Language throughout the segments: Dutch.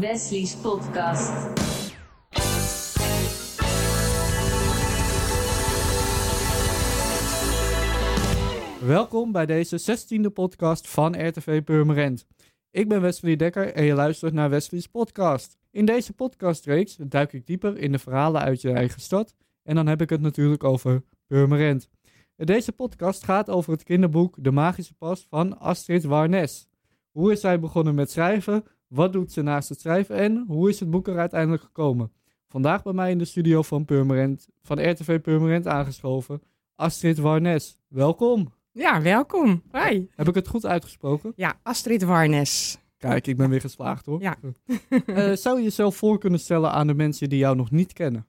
Wesley's podcast. Welkom bij deze 16e podcast van RTV Purmerend. Ik ben Wesley Dekker en je luistert naar Wesley's podcast. In deze podcastreeks duik ik dieper in de verhalen uit je eigen stad en dan heb ik het natuurlijk over Purmerend. Deze podcast gaat over het kinderboek De Magische Pas van Astrid Warnes. Hoe is zij begonnen met schrijven? Wat doet ze naast het schrijven en hoe is het boek er uiteindelijk gekomen? Vandaag bij mij in de studio van Purmerend, van RTV Purmerend aangeschoven, Astrid Warnes. Welkom. Ja, welkom. Hoi. Heb ik het goed uitgesproken? Ja, Astrid Warnes. Kijk, ik ben weer geslaagd hoor. Ja. Eh, zou je jezelf voor kunnen stellen aan de mensen die jou nog niet kennen?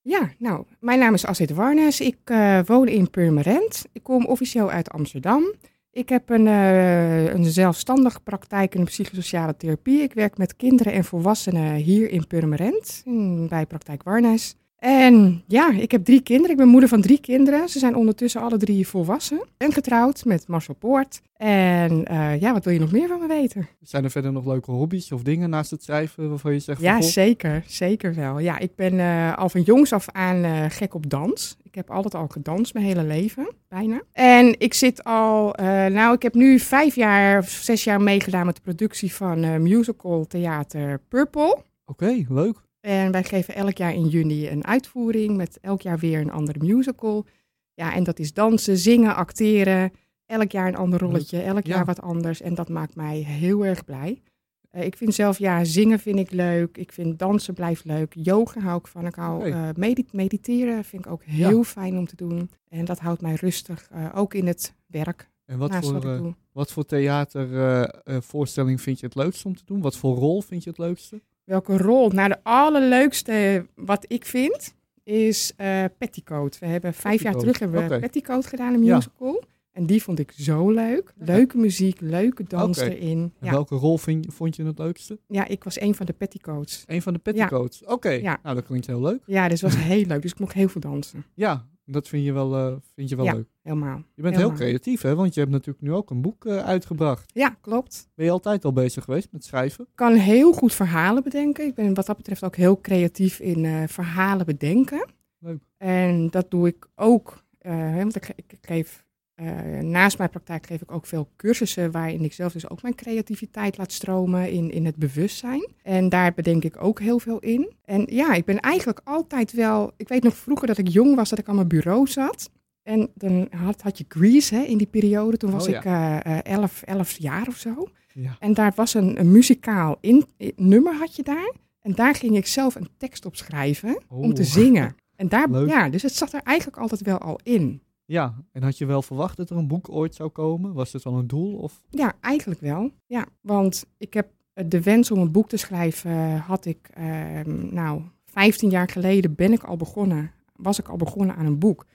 Ja, nou, mijn naam is Astrid Warnes. Ik eh, woon in Purmerend. Ik kom officieel uit Amsterdam. Ik heb een, eh, een zelfstandige praktijk in de psychosociale therapie. Ik werk met kinderen en volwassenen hier in Purmerend, bij praktijk Warnes. En ja, ik heb drie kinderen. Ik ben moeder van drie kinderen. Ze zijn ondertussen alle drie volwassen. Ben getrouwd met Marcel Poort. En eh, ja, wat wil je nog meer van me weten? Zijn er verder nog leuke hobby's of dingen naast het schrijven waarvan je zegt Ja, zeker. Zeker wel. Ja, ik ben eh, al van jongs af aan eh, gek op dans. Ik heb altijd al gedanst mijn hele leven, bijna. En ik zit al, nou, ik heb nu vijf jaar, of zes jaar meegedaan met de productie van musical theater Purple. Oké, leuk. En wij geven elk jaar in juni een uitvoering met elk jaar weer een andere musical. Ja, en dat is dansen, zingen, acteren. Elk jaar een ander rolletje, elk Ja. jaar wat anders. En dat maakt mij heel erg blij. Eh, ik vind zelf, ja, zingen vind ik leuk. Ik vind dansen blijft leuk. Yoga hou ik van. Ik hou medi- mediteren vind ik ook heel fijn om te doen. En dat houdt mij rustig, eh, ook in het werk. En wat voor, wat wat voor theatervoorstelling vind je het leukst om te doen? Wat voor rol vind je het leukste? Welke rol? Nou, de allerleukste wat ik vind is eh Petticoat. We hebben vijf jaar terug hebben we. Petticoat gedaan, een Ja. musical. En die vond ik zo leuk. Leuke muziek, leuke dans Oké. erin. En Ja. welke rol vind, vond je het leukste? ja, ik was een van de Petticoats. Een van de petticoats. Oké, nou dat klinkt heel leuk. Ja, dus het was heel leuk. Dus ik mocht heel veel dansen. Ja, dat vind je wel, eh, vind je wel Ja. leuk. Helemaal. Je bent heel creatief hè, want je hebt natuurlijk nu ook een boek eh, uitgebracht. Ja, klopt. Ben je altijd al bezig geweest met schrijven? Ik kan heel goed verhalen bedenken. Ik ben wat dat betreft ook heel creatief in eh, verhalen bedenken. Leuk. En dat doe ik ook, hè, want ik, ge- ik geef, eh, naast mijn praktijk geef ik ook veel cursussen waarin ik zelf dus ook mijn creativiteit laat stromen in, in het bewustzijn. En daar bedenk ik ook heel veel in. En ja, ik ben eigenlijk altijd wel, ik weet nog vroeger dat ik jong was, dat ik aan mijn bureau zat. En dan had, had je Grease hè, in die periode, toen was Oh ja. ik eh, eh, elf, elf jaar of zo. Ja. En daar was een, een muzikaal in, in- nummer had je daar. En daar ging ik zelf een tekst op schrijven om te zingen. En daar, Leuk. ja, dus het zat er eigenlijk altijd wel al in. Ja, en had je wel verwacht dat er een boek ooit zou komen? Was het al een doel? Of? Ja, eigenlijk wel. Ja, want ik heb eh, de wens om een boek te schrijven, eh, had ik, ehm, nou, 15 jaar geleden ben ik al begonnen, was ik al begonnen aan een boek.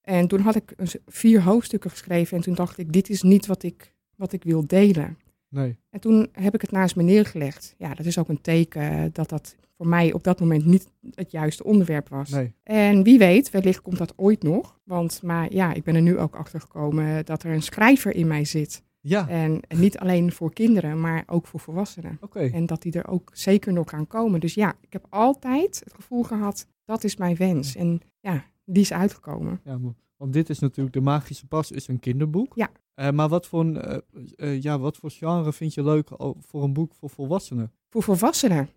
En toen had ik vier hoofdstukken geschreven en toen dacht ik, dit is niet wat ik, wat ik wil delen. Nee. En toen heb ik het naast me neergelegd. Ja, dat is ook een teken dat dat voor mij op dat moment niet het juiste onderwerp was. Nee. En wie weet, wellicht komt dat ooit nog. Want maar ja, ik ben er nu ook achter gekomen dat er een schrijver in mij zit. Ja, En niet alleen voor kinderen, maar ook voor volwassenen. oké. En dat die er ook zeker nog gaan komen. Dus ja, ik heb altijd het gevoel gehad, dat is mijn wens. En ja, die is uitgekomen. Ja, maar- want dit is natuurlijk, De Magische Pas is een kinderboek. Ja. Eh, maar wat voor, een, eh, eh, ja, wat voor genre vind je leuk voor een boek voor volwassenen? Voor volwassenen.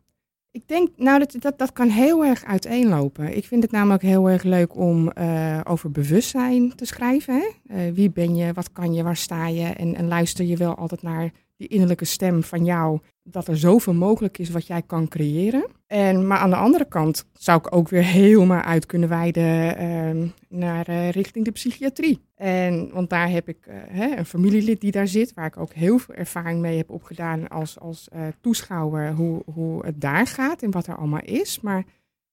Ik denk, nou, dat, dat, dat kan heel erg uiteenlopen. Ik vind het namelijk heel erg leuk om over bewustzijn te schrijven. Hè? Wie ben je, wat kan je, waar sta je? En, en luister je wel altijd naar die innerlijke stem van jou, dat er zoveel mogelijk is wat jij kan creëren. En, maar aan de andere kant zou ik ook weer helemaal uit kunnen wijden ehm, naar eh, richting de psychiatrie. En, want daar heb ik eh, hè, een familielid die daar zit, waar ik ook heel veel ervaring mee heb opgedaan als, als eh, toeschouwer, hoe, hoe het daar gaat en wat er allemaal is. Maar,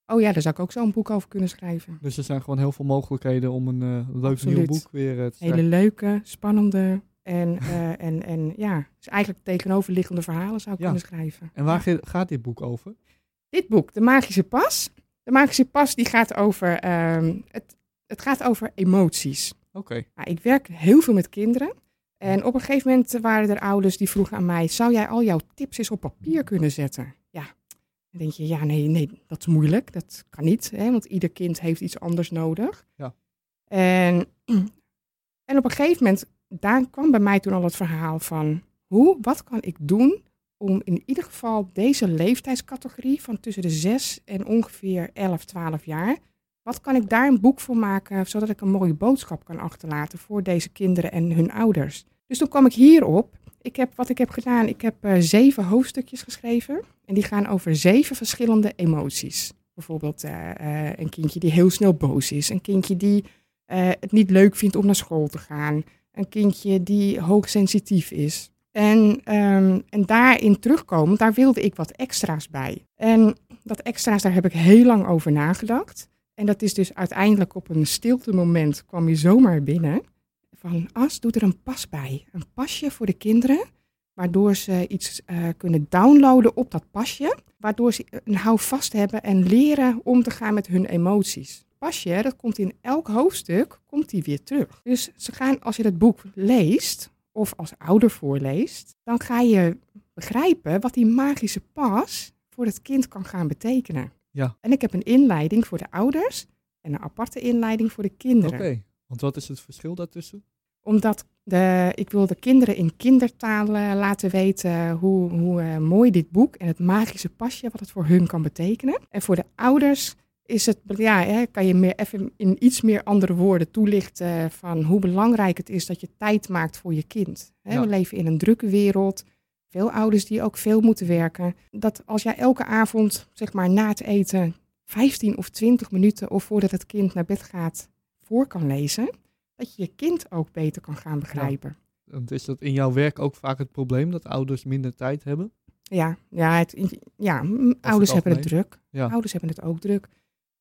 oh ja, daar zou ik ook zo'n boek over kunnen schrijven. Dus er zijn gewoon heel veel mogelijkheden om een leuk Absoluut. nieuw boek weer te schrijven. Hele leuke, spannende en, eh, en, en ja, dus eigenlijk tegenoverliggende verhalen zou ik Ja. kunnen schrijven. En waar Ja. gaat dit boek over? Dit boek, De Magische Pas. De Magische Pas die gaat over, ehm, het, het gaat over emoties. Oké. Nou, ik werk heel veel met kinderen. En op een gegeven moment waren er ouders die vroegen aan mij: zou jij al jouw tips eens op papier kunnen zetten? Ja. Dan denk je, ja, nee, nee, dat is moeilijk. Dat kan niet, hè, want ieder kind heeft iets anders nodig. Ja. En, en op een gegeven moment, daar kwam bij mij toen al het verhaal van hoe, wat kan ik doen om in ieder geval deze leeftijdscategorie van tussen de 6 en ongeveer 11, 12 jaar, wat kan ik daar een boek voor maken, zodat ik een mooie boodschap kan achterlaten voor deze kinderen en hun ouders. Dus toen kwam ik hierop. Ik heb, wat ik heb gedaan, ik heb eh, zeven hoofdstukjes geschreven. En die gaan over zeven verschillende emoties. Bijvoorbeeld eh, eh, een kindje die heel snel boos is. Een kindje die het niet leuk vindt om naar school te gaan. Een kindje die hoogsensitief is. En, ehm, en daarin terugkomen, daar wilde ik wat extra's bij. En dat extra's, daar heb ik heel lang over nagedacht. En dat is dus uiteindelijk op een stilte moment kwam je zomaar binnen. Van As, doe er een pas bij. Een pasje voor de kinderen. Waardoor ze iets eh, kunnen downloaden op dat pasje. Waardoor ze een houvast hebben en leren om te gaan met hun emoties. Pasje, dat komt in elk hoofdstuk, komt die weer terug. Dus ze gaan, als je het boek leest, of als ouder voorleest, dan ga je begrijpen wat die magische pas voor het kind kan gaan betekenen. Ja. En ik heb een inleiding voor de ouders en een aparte inleiding voor de Oké, kinderen. want wat is het verschil daartussen? Omdat de, ik wil de kinderen in kindertaal eh, laten weten hoe, hoe eh, mooi dit boek en het magische pasje, wat het voor hun kan betekenen. En voor de ouders is het, ja, hè, kan je meer, even in iets meer andere woorden toelichten van hoe belangrijk het is dat je tijd maakt voor je kind. Hè, Ja. We leven in een drukke wereld. Veel ouders die ook veel moeten werken. Dat als jij elke avond, zeg maar na het eten, 15 of 20 minuten of voordat het kind naar bed gaat, voor kan lezen, dat je je kind ook beter kan gaan begrijpen. Want is dat in jouw werk ook vaak het probleem dat ouders minder tijd hebben? Ja, ja, het, ja ouders hebben het druk. Ja. Ouders hebben het ook druk.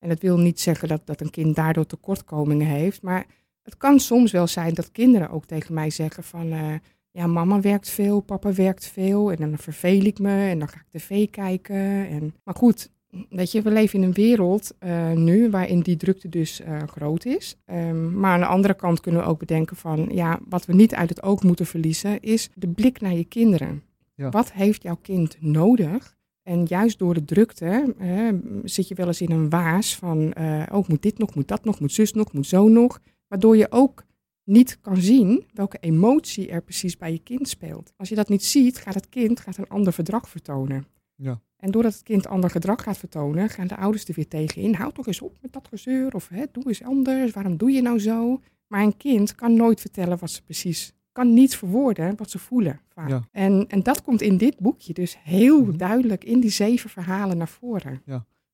En dat wil niet zeggen dat, dat een kind daardoor tekortkomingen heeft. Maar het kan soms wel zijn dat kinderen ook tegen mij zeggen van... eh, ja, mama werkt veel, papa werkt veel. En dan verveel ik me en dan ga ik tv kijken. En, maar goed, weet je, we leven in een wereld eh, nu waarin die drukte dus eh, groot is. Ehm, maar aan de andere kant kunnen we ook bedenken van... ja, wat we niet uit het oog moeten verliezen is de blik naar je kinderen. Ja. Wat heeft jouw kind nodig? En juist door de drukte zit je wel eens in een waas van, oh, moet dit nog, moet dat nog, moet zus nog, moet zo nog. Waardoor je ook niet kan zien welke emotie er precies bij je kind speelt. Als je dat niet ziet, gaat het kind gaat een ander gedrag vertonen. Ja. En doordat het kind ander gedrag gaat vertonen, gaan de ouders er weer tegenin. Houd toch eens op met dat gezeur of hè, doe eens anders, waarom doe je nou zo? Maar een kind kan nooit vertellen wat ze precies, kan niet verwoorden wat ze voelen. vaak. Ja. En, en dat komt in dit boekje dus heel Mhm. duidelijk in die zeven verhalen naar voren.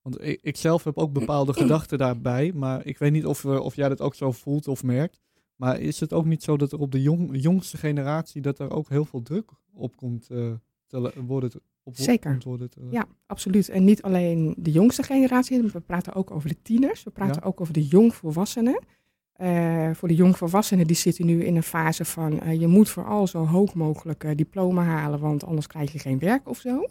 Want ik, ik zelf heb ook bepaalde gedachten daarbij, maar ik weet niet of, eh, of jij dat ook zo voelt of merkt. Maar is het ook niet zo dat er op de jong, jongste generatie dat er ook heel veel druk op komt eh, te worden? Op Zeker. komt worden te- Ja, absoluut. En niet alleen de jongste generatie, we praten ook over de tieners, we praten Ja. ook over de jongvolwassenen. Eh, voor de jongvolwassenen die zitten nu in een fase van eh, je moet vooral zo hoog mogelijk eh, diploma halen, want anders krijg je geen werk of zo.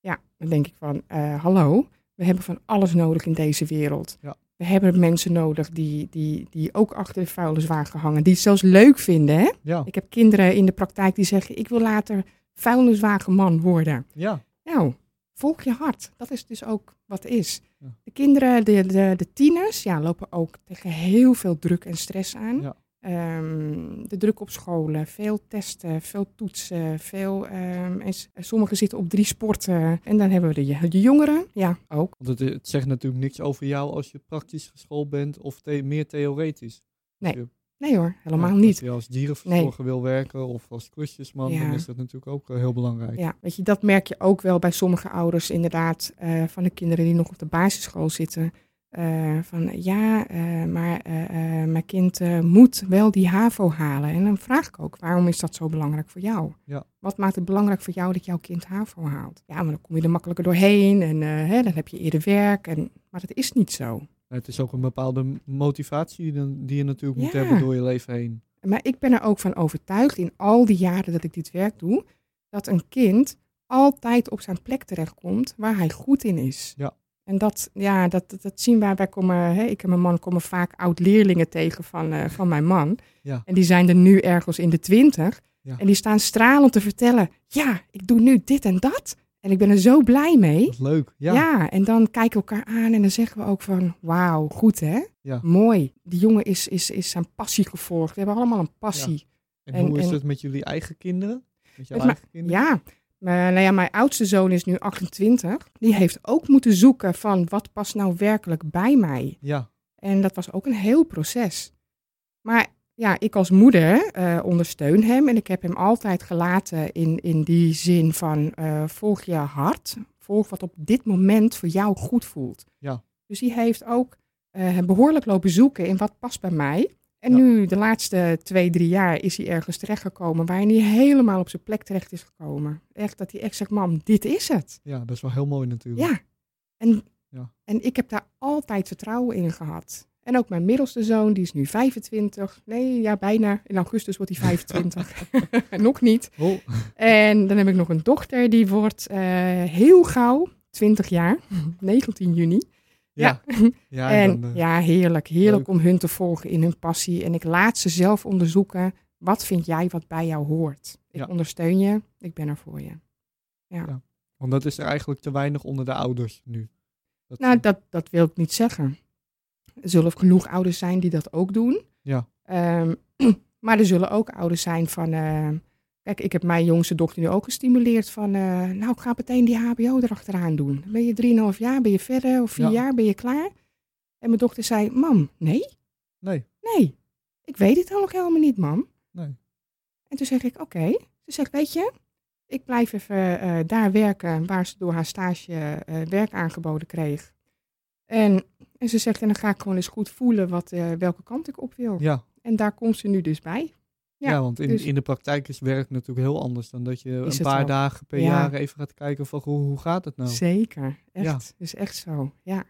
Ja, dan denk ik van hallo, we hebben van alles nodig in deze wereld. Ja. We hebben mensen nodig die, die, die ook achter de vuilniswagen hangen, die het zelfs leuk vinden. Hè? Ja, Ik heb kinderen in de praktijk die zeggen ik wil later vuilniswagenman worden. ja, Nou, volg je hart. Dat is dus ook wat is. Ja. De kinderen, de, de, de tieners, ja, lopen ook tegen heel veel druk en stress aan. Ja. Ehm, de druk op scholen, veel testen, veel toetsen, veel. ehm, en sommigen zitten op drie sporten. En dan hebben we de, de jongeren, ja, ook. want het, het zegt natuurlijk niks over jou als je praktisch geschoold bent of the- meer theoretisch. Nee, je- Nee hoor, helemaal niet. Als je als dierenverzorger wil werken of als klusjesman, Ja. dan is dat natuurlijk ook heel belangrijk. Ja, weet je, dat merk je ook wel bij sommige ouders inderdaad, eh, van de kinderen die nog op de basisschool zitten. Eh, van ja, eh, maar mijn kind moet wel die HAVO halen. En dan vraag ik ook, waarom is dat zo belangrijk voor jou? Ja. Wat maakt het belangrijk voor jou dat jouw kind HAVO haalt? Ja, maar dan kom je er makkelijker doorheen en hè, dan heb je eerder werk. En, maar dat is niet zo. Het is ook een bepaalde motivatie die je natuurlijk moet Ja. hebben door je leven heen. Maar ik ben er ook van overtuigd in al die jaren dat ik dit werk doe, dat een kind altijd op zijn plek terechtkomt waar hij goed in is. Ja. En dat, ja, dat, dat, dat zien wij. Wij komen, hè, ik en mijn man komen vaak oud-leerlingen tegen van, eh, van mijn man. Ja. En die zijn er nu ergens in de twintig. Ja. En die staan stralend te vertellen. Ja, ik doe nu dit en dat. En ik ben er zo blij mee. Leuk. Ja. Ja. en dan kijken we elkaar aan en dan zeggen we ook van... Wauw, goed hè? Ja. Mooi. Die jongen is, is, is zijn passie gevolgd. We hebben allemaal een passie. En, En- hoe is het met jullie eigen kinderen? Met jouw eigen kinderen? Ja, maar, nou ja, mijn oudste zoon is nu 28. Die heeft ook moeten zoeken van wat past nou werkelijk bij mij. Ja. En dat was ook een heel proces. Maar ja, ik als moeder eh, ondersteun hem en ik heb hem altijd gelaten in, in die zin van eh, volg je hart, volg wat op dit moment voor jou goed voelt. Ja. Dus die heeft ook eh, behoorlijk lopen zoeken in wat past bij mij. En Ja. nu, de laatste twee, drie jaar, is hij ergens terechtgekomen waarin hij helemaal op zijn plek terecht is gekomen. Echt dat hij echt zegt, mam, dit is het. ja, dat is wel heel mooi natuurlijk. Ja. En, Ja. en ik heb daar altijd vertrouwen in gehad. En ook mijn middelste zoon, die is nu 25. Nee, ja, bijna. In augustus wordt hij 25. nog niet. Oh, En dan heb ik nog een dochter, die wordt eh, heel gauw 20 jaar. 19 juni. ja. Ja, en dan, eh, ja, heerlijk. Heerlijk leuk. om hun te volgen in hun passie. En ik laat ze zelf onderzoeken. Wat vind jij wat bij jou hoort? Ik Ja. ondersteun je. Ik ben er voor je. Want dat is er eigenlijk te weinig onder de ouders nu. Dat, Nou, dat, dat wil ik niet zeggen. Er zullen genoeg ouders zijn die dat ook doen. Ja. Ehm, maar er zullen ook ouders zijn van... eh, kijk, ik heb mijn jongste dochter nu ook gestimuleerd van... eh, nou, ik ga meteen die hbo erachteraan doen. Ben je 3,5 jaar, ben je verder of 4 Ja. jaar, ben je klaar? En mijn dochter zei, mam, nee, Nee, nee. Ik weet het dan nog helemaal niet, mam. nee. En toen zeg ik, oké. Ze zegt, weet je, ik blijf even eh, daar werken waar ze door haar stage werk aangeboden kreeg. En, en ze zegt, en dan ga ik gewoon eens goed voelen wat, eh, welke kant ik op wil. Ja, En daar komt ze nu dus bij. ja, Ja, want in, dus- in de praktijk is werk natuurlijk heel anders dan dat je Is een paar dagen per Ja. jaar even gaat kijken van hoe, hoe gaat het nou? Zeker, echt. Ja. is echt zo, ja.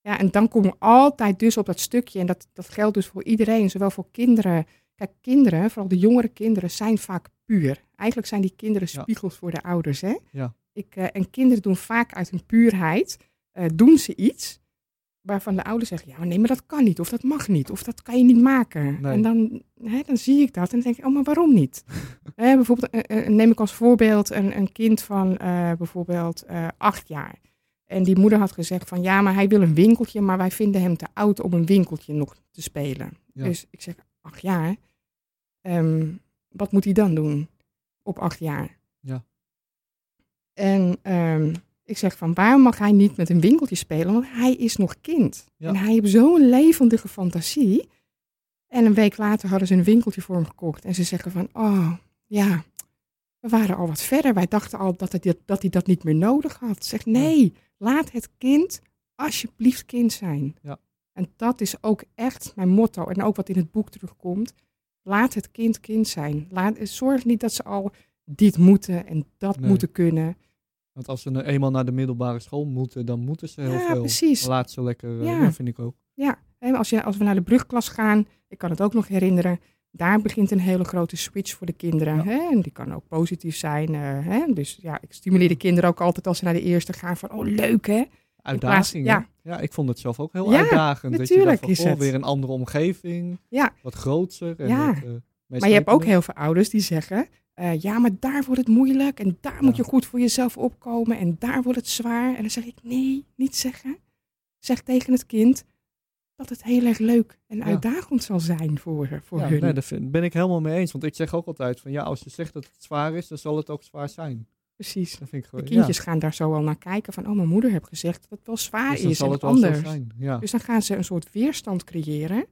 Ja, en dan kom je altijd dus op dat stukje, en dat, dat geldt dus voor iedereen, zowel voor kinderen. Kijk, kinderen, vooral de jongere kinderen, zijn vaak puur. Eigenlijk zijn die kinderen Ja. spiegels voor de ouders, hè? Ja. Ik, eh, en kinderen doen vaak uit hun puurheid, eh, doen ze iets waarvan de ouders zeggen, ja, nee, maar dat kan niet, of dat mag niet, of dat kan je niet maken. Nee. En dan, hè, dan zie ik dat en denk ik, oh, maar waarom niet? Hè, bijvoorbeeld, eh, eh, neem ik als voorbeeld een, een kind van eh, bijvoorbeeld acht jaar. En die moeder had gezegd van, ja, maar hij wil een winkeltje, maar wij vinden hem te oud om een winkeltje nog te spelen. Ja. Dus ik zeg, acht jaar, Ehm, wat moet hij dan doen op acht jaar? Ja. En ik zeg van, waarom mag hij niet met een winkeltje spelen? Want hij is nog kind. Ja. En hij heeft zo'n levendige fantasie. En een week later hadden ze een winkeltje voor hem gekocht. En ze zeggen van, oh, ja, we waren al wat verder. Wij dachten al dat hij, dit- dat, hij dat niet meer nodig had. Zeg, nee, laat het kind alsjeblieft kind zijn. Ja. En dat is ook echt mijn motto. En ook wat in het boek terugkomt. Laat het kind kind zijn. Laat, zorg niet dat ze al dit moeten en dat Nee. moeten kunnen. Want als ze nou eenmaal naar de middelbare school moeten, dan moeten ze heel Ja, veel. precies. Laat ze lekker, eh, Ja. vind ik ook. Ja, als, je, als we naar de brugklas gaan, ik kan het ook nog herinneren, daar begint een hele grote switch voor de kinderen. Ja. Hè? En die kan ook positief zijn. eh, hè? Dus ja, ik stimuleer de kinderen ook altijd als ze naar de eerste gaan van, oh leuk hè. Uitdaging, hè? ja. ja. ik vond het zelf ook heel Ja, uitdagend. dat je dacht van, is weer een andere omgeving. Ja. Wat groter. En Ja. eh, Maar je hebt ook heel veel ouders die zeggen, eh, ja, maar daar wordt het moeilijk en daar moet je goed voor jezelf opkomen en daar wordt het zwaar. En dan zeg ik, nee, niet zeggen. Zeg tegen het kind dat het heel erg leuk en Ja. uitdagend zal zijn voor, voor Ja, hun. nee, daar ben ik helemaal mee eens. Want ik zeg ook altijd van ja, als je zegt dat het zwaar is, dan zal het ook zwaar zijn. Precies. Dat vind ik De gewoon. kindjes gaan daar zo al naar kijken van, oh, mijn moeder heeft gezegd dat het wel zwaar Dus dan is zal en anders. zijn. Ja. Dus dan gaan ze een soort weerstand creëren.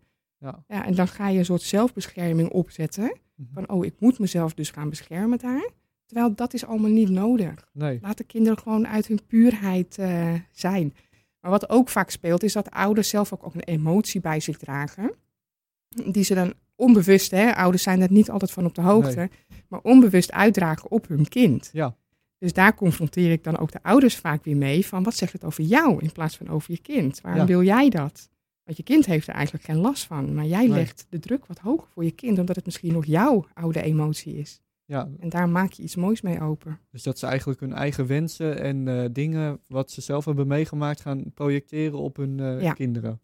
Ja. Ja, en dan ga je een soort zelfbescherming opzetten. Mhm. Van, oh, ik moet mezelf dus gaan beschermen daar. Terwijl dat is allemaal niet nodig. Nee. Laat de kinderen gewoon uit hun puurheid eh, zijn. Maar wat ook vaak speelt, is dat ouders zelf ook, ook een emotie bij zich dragen. Die ze dan onbewust, hè, ouders zijn er niet altijd van op de hoogte, maar onbewust uitdragen op hun kind. Ja. Dus daar confronteer ik dan ook de ouders vaak weer mee van wat zegt het over jou in plaats van over je kind? Waarom Ja. wil jij dat? Want je kind heeft er eigenlijk geen last van, maar jij legt de druk wat hoger voor je kind, omdat het misschien nog jouw oude emotie is. Ja, En daar maak je iets moois mee open. dus dat ze eigenlijk hun eigen wensen en eh, dingen wat ze zelf hebben meegemaakt gaan projecteren op hun eh, Ja. kinderen.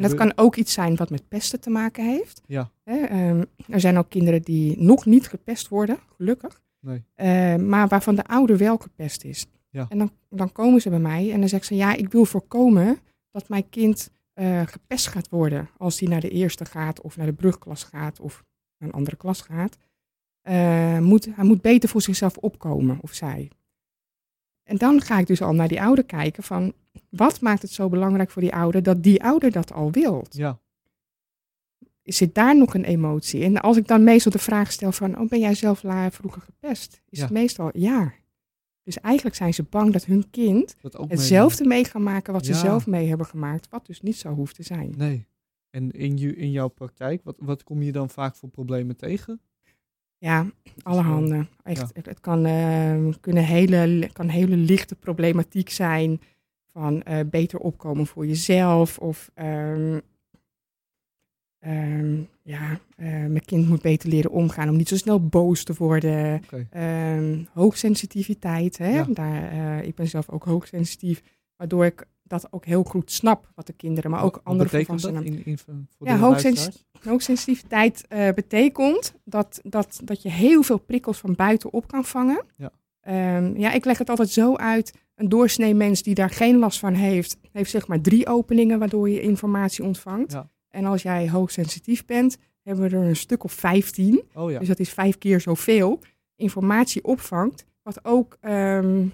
En dat kan ook iets zijn wat met pesten te maken heeft. Ja. Hè, ehm, er zijn ook kinderen die nog niet gepest worden, gelukkig. Nee. Eh, maar waarvan de ouder wel gepest is. Ja. En dan, dan komen ze bij mij en dan zeggen ze: Ja, ik wil voorkomen dat mijn kind eh, gepest gaat worden. Als hij naar de eerste gaat, of naar de brugklas gaat, of naar een andere klas gaat. Eh, moet, hij moet beter voor zichzelf opkomen, of zij. En dan ga ik dus al naar die ouder kijken van... Wat maakt het zo belangrijk voor die ouder dat die ouder dat al wil? Ja, zit daar nog een emotie? En als ik dan meestal de vraag stel van, oh, ben jij zelf vroeger gepest? Is Ja. het meestal ja. Dus eigenlijk zijn ze bang dat hun kind dat hetzelfde mee gaan maken wat ze Ja. zelf mee hebben gemaakt, wat dus niet zo hoeft te zijn. Nee. En in, je, in jouw praktijk, wat, wat kom je dan vaak voor problemen tegen? Ja, alle handen. Echt, ja. het, kan, eh, kunnen hele, kan hele lichte problematiek zijn van eh, beter opkomen voor jezelf of ehm, ehm, ja, eh, mijn kind moet beter leren omgaan om niet zo snel boos te worden. Oké. Ehm, hoogsensitiviteit, hè? Ja. Daar, eh, ik ben zelf ook hoogsensitief, waardoor ik dat ook heel goed snap, wat de kinderen, maar ook Wat andere volwassenen. in, in, voor Ja, hoogsens-? Hoogsensitiviteit eh, betekent dat, dat, dat je heel veel prikkels van buitenop kan vangen. Ja. Ehm, ja, ik leg het altijd zo uit. Een doorsnee mens die daar geen last van heeft, heeft zeg maar drie openingen waardoor je informatie ontvangt. Ja. En als jij hoogsensitief bent, hebben we er een stuk of 15. Oh ja, Dus dat is vijf keer zoveel informatie opvangt, wat ook ehm,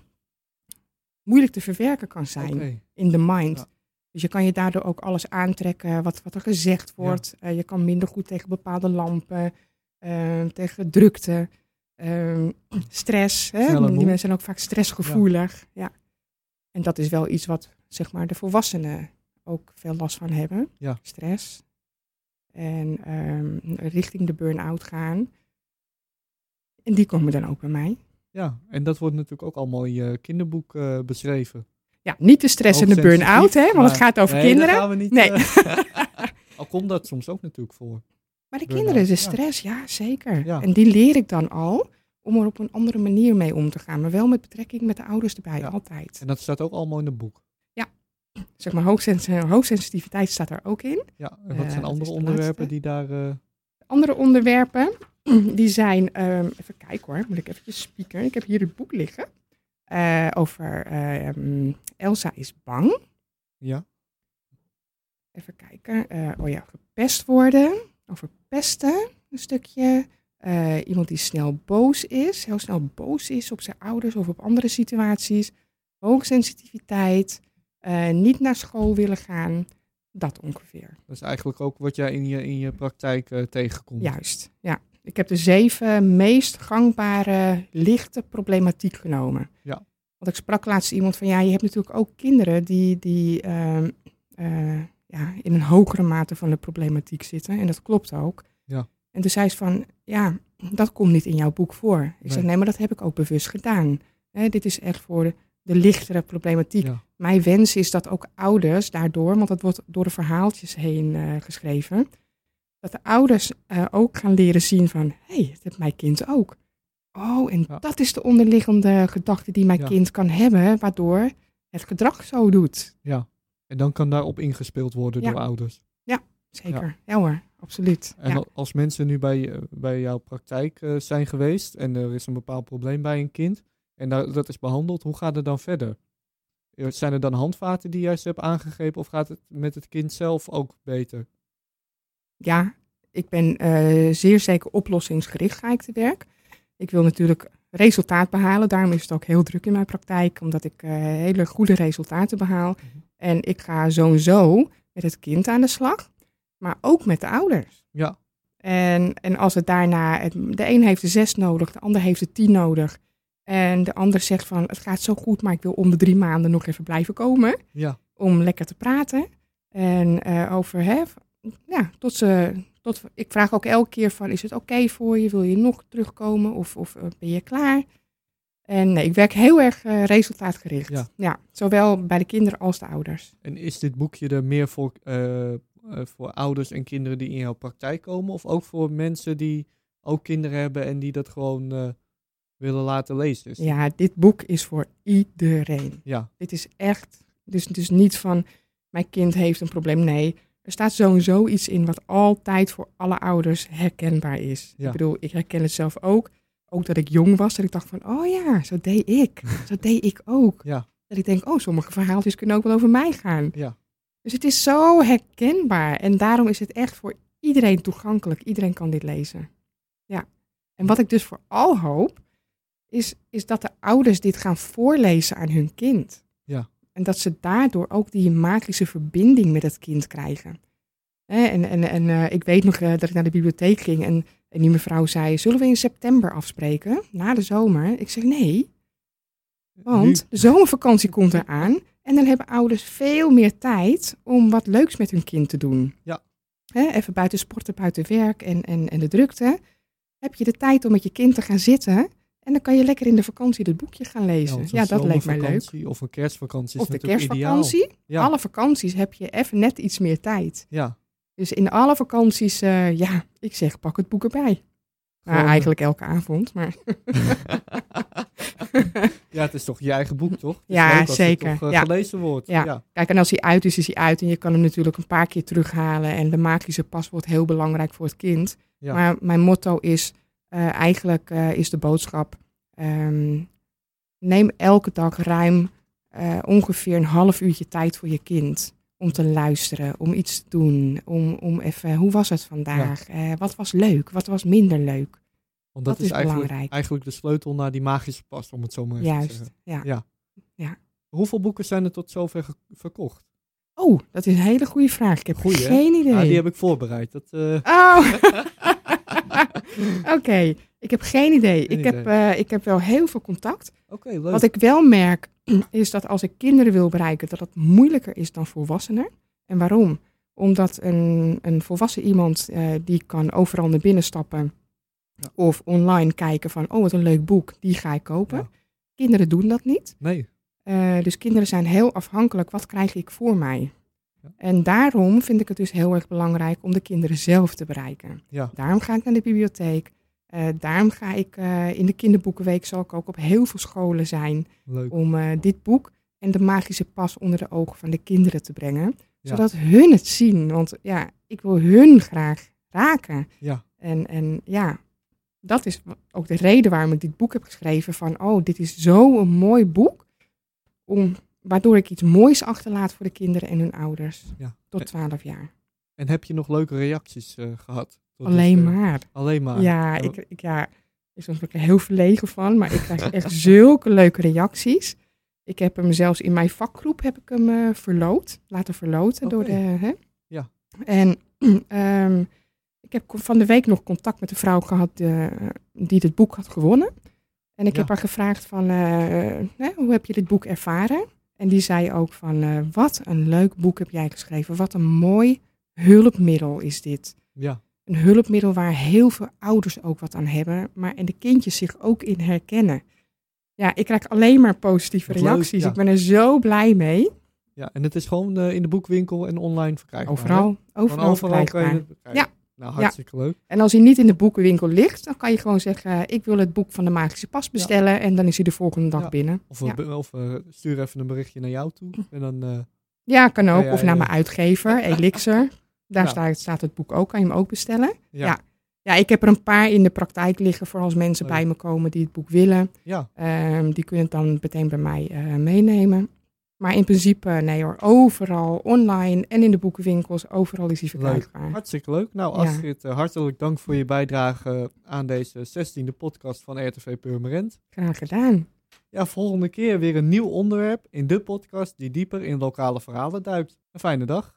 moeilijk te verwerken kan zijn in de mind. Ja. Dus je kan je daardoor ook alles aantrekken wat, wat er gezegd wordt. Eh, je kan minder goed tegen bepaalde lampen, eh, tegen drukte, eh, stress. Hè? Die mensen zijn ook vaak stressgevoelig. Ja. En dat is wel iets wat zeg maar, de volwassenen ook veel last van hebben. Ja. Stress. En ehm, richting de burn-out gaan. En die komen dan ook bij mij. Ja, en dat wordt natuurlijk ook allemaal in je kinderboek eh, beschreven. Ja, niet de stress en de burn-out, hè, want maar- het gaat over nee, kinderen. gaan we niet, Nee. eh, al komt dat soms ook natuurlijk voor. Maar de kinderen, de ja. stress, ja, zeker. Ja. En die leer ik dan al om er op een andere manier mee om te gaan. Maar wel met betrekking met de ouders erbij, Ja. altijd. En dat staat ook allemaal in het boek. Zeg maar, hoogsens hoogsensitiviteit staat er ook in. Ja, en wat Eh, zijn dat andere onderwerpen die daar... eh, Andere onderwerpen, die zijn, ehm, even kijken hoor, moet ik eventjes spieken. Ik heb hier het boek liggen eh, over ehm, Elsa is bang. ja, Even kijken. eh, oh ja, gepest worden. Over pesten een stukje. Eh, iemand die snel boos is. Heel snel boos is op zijn ouders of op andere situaties. Hoogsensitiviteit. Eh, niet naar school willen gaan. Dat ongeveer. dat is eigenlijk ook wat jij in je, in je praktijk eh, tegenkomt. Juist. Ja. Ik heb de zeven meest gangbare lichte problematiek genomen. Ja. Want ik sprak laatst iemand van ja, je hebt natuurlijk ook kinderen die, die ehm, eh, ja, in een hogere mate van de problematiek zitten. En dat klopt ook. Ja. En toen zei ze van ja, dat komt niet in jouw boek voor. Ik Nee. zeg nee, maar dat heb ik ook bewust gedaan. Hè, dit is echt voor de, de lichtere problematiek. Ja. Mijn wens is dat ook ouders daardoor, want dat wordt door de verhaaltjes heen eh, geschreven, dat de ouders eh, ook gaan leren zien van, hé, hey, dat heeft mijn kind ook. Oh, en Ja. dat is de onderliggende gedachte die mijn Ja. kind kan hebben, waardoor het gedrag zo doet. ja. En dan kan daarop ingespeeld worden Ja. door ouders. Zeker, ja, hoor, absoluut. En ja. al- als mensen nu bij, eh, bij jouw praktijk zijn geweest en er is een bepaald probleem bij een kind en dat is behandeld, hoe gaat het dan verder? Eh, Zijn er dan handvaten die jij ze hebt aangegrepen of gaat het met het kind zelf ook beter? ja, ik ben eh, zeer zeker oplossingsgericht ga ik te werk. Ik wil natuurlijk resultaat behalen. Daarom is het ook heel druk in mijn praktijk, omdat ik eh, hele goede resultaten behaal. Mhm. En ik ga sowieso met het kind aan de slag, maar ook met de ouders. Ja, En, en als het daarna, het, de een heeft er zes nodig, de ander heeft er tien nodig. En de ander zegt van, het gaat zo goed, maar ik wil om de drie maanden nog even blijven komen ja, om lekker te praten. En eh, over, hè, ja, tot ze, tot, ik vraag ook elke keer van, is het oké voor je? Wil je nog terugkomen of, of eh, ben je klaar? En nee, ik werk heel erg eh, resultaatgericht. Ja. zowel bij de kinderen als de ouders. En is dit boekje er meer voor, voor ouders en kinderen die in jouw praktijk komen? Of ook voor mensen die ook kinderen hebben en die dat gewoon willen laten lezen. Ja, dit boek is voor iedereen. ja, Dit is echt, dus, dus niet van mijn kind heeft een probleem. Nee, er staat sowieso iets in wat altijd voor alle ouders herkenbaar is. Ja. Ik bedoel, ik herken het zelf ook. Ook dat ik jong was, dat ik dacht van, oh ja, zo deed ik. Zo deed ik ook. Ja. Dat ik denk, oh, sommige verhaaltjes kunnen ook wel over mij gaan. Ja. Dus het is zo herkenbaar. En daarom is het echt voor iedereen toegankelijk. Iedereen kan dit lezen. Ja. En wat ik dus vooral hoop, is, is dat de ouders dit gaan voorlezen aan hun kind. Ja. En dat ze daardoor ook die magische verbinding met het kind krijgen. En en, en eh, ik weet nog eh, dat ik naar de bibliotheek ging en, en die mevrouw zei, zullen we in september afspreken, na de zomer? Ik zeg nee, want de zomervakantie komt eraan en dan hebben ouders veel meer tijd om wat leuks met hun kind te doen. Ja. Even buiten sporten, buiten werk en, en, en de drukte. Heb je de tijd om met je kind te gaan zitten en dan kan je lekker in de vakantie dit boekje gaan lezen. Ja, dat leek mij leuk. Of een kerstvakantie Of is de natuurlijk kerstvakantie. Ja, Alle vakanties heb je even net iets meer tijd. ja. Dus in alle vakanties, eh, ja, ik zeg pak het boek erbij. Nou, eigenlijk elke avond, maar ja, het is toch je eigen boek, toch? Het is Ja, als het zeker. toch, eh, Ja. gelezen wordt. Ja. ja. kijk, en als hij uit is, is hij uit. En je kan hem natuurlijk een paar keer terughalen. En de magische pas wordt heel belangrijk voor het kind. Ja. Maar mijn motto is, eigenlijk eh, is de boodschap, ehm, neem elke dag ruim eh, ongeveer een half uurtje tijd voor je kind. Om te luisteren, om iets te doen, om, om even, hoe was het vandaag? Eh, wat was leuk, wat was minder leuk? Want dat, Dat is, eigenlijk, belangrijk. eigenlijk de sleutel naar die magische pas, om het zo maar even te Juist, zeggen. ja. Hoeveel boeken zijn er tot zover verkocht? Oh, dat is een hele goede vraag. Ik heb Goeie, hè? geen idee. Ja, die heb ik voorbereid. Dat, eh, Oh, oké. Ik heb geen idee. Geen ik, heb, eh, ik heb wel heel veel contact. Oké. Wat ik wel merk, is dat als ik kinderen wil bereiken, dat het moeilijker is dan volwassenen. En waarom? Omdat een, een volwassen iemand, eh, die kan overal naar binnen stappen. Ja. Of online kijken van, oh wat een leuk boek, die ga ik kopen. Ja. Kinderen doen dat niet. Nee, Eh, dus kinderen zijn heel afhankelijk, wat krijg ik voor mij? En daarom vind ik het dus heel erg belangrijk om de kinderen zelf te bereiken. ja, Daarom ga ik naar de bibliotheek. Eh, daarom ga ik eh, in de kinderboekenweek zal ik ook op heel veel scholen zijn leuk. om eh, dit boek en de magische pas onder de ogen van de kinderen te brengen. Ja. Zodat hun het zien. Want ja, ik wil hun graag raken. Ja, En, en ja, dat is ook de reden waarom ik dit boek heb geschreven. Van, oh, dit is zo'n mooi boek. Om, waardoor ik iets moois achterlaat voor de kinderen en hun ouders. ja. Tot 12 jaar. En heb je nog leuke reacties eh, gehad? Tot Alleen dusver? maar. Alleen maar. Ja, Oh, ik, ik, ja, ik ben er heel verlegen van. Maar ik krijg echt zulke leuke reacties. Ik heb hem zelfs in mijn vakgroep heb ik hem eh, verloot. Laten verloten door de... Hè? Ja. En ehm, ik heb van de week nog contact met een vrouw gehad eh, die dit boek had gewonnen. En ik Ja. heb haar gevraagd van, eh, hoe heb je dit boek ervaren? En die zei ook van, eh, wat een leuk boek heb jij geschreven. Wat een mooi hulpmiddel is dit. Ja, Een hulpmiddel waar heel veel ouders ook wat aan hebben, maar en de kindjes zich ook in herkennen. Ja, ik krijg alleen maar positieve leuk, reacties. ja. Ik ben er zo blij mee. ja, en het is gewoon eh, in de boekwinkel en online verkrijgbaar. hè? Overal, overal, overal je verkrijgbaar. Nou, hartstikke leuk. En als hij niet in de boekenwinkel ligt, dan kan je gewoon zeggen: eh, Ik wil het boek van de magische pas bestellen. En dan is hij de volgende dag Ja. binnen. Of, Ja. we- of eh, stuur even een berichtje naar jou toe. En dan, eh, Ja, kan ook. Ja, ja, of naar ja. mijn uitgever, Elixir. Daar Ja. staat, staat het boek ook. Kan je hem ook bestellen. ja, Ja. Ja, ik heb er een paar in de praktijk liggen voor als mensen bij me komen die het boek willen. ja, Ehm, die kunnen het dan meteen bij mij eh, meenemen. Maar in principe, nee hoor, overal online en in de boekenwinkels, overal is hij verkrijgbaar. hartstikke leuk. Nou. Astrid, eh, hartelijk dank voor je bijdrage aan deze 16e podcast van RTV Purmerend. Graag gedaan. Ja, volgende keer weer een nieuw onderwerp in de podcast die dieper in lokale verhalen duikt. Een fijne dag.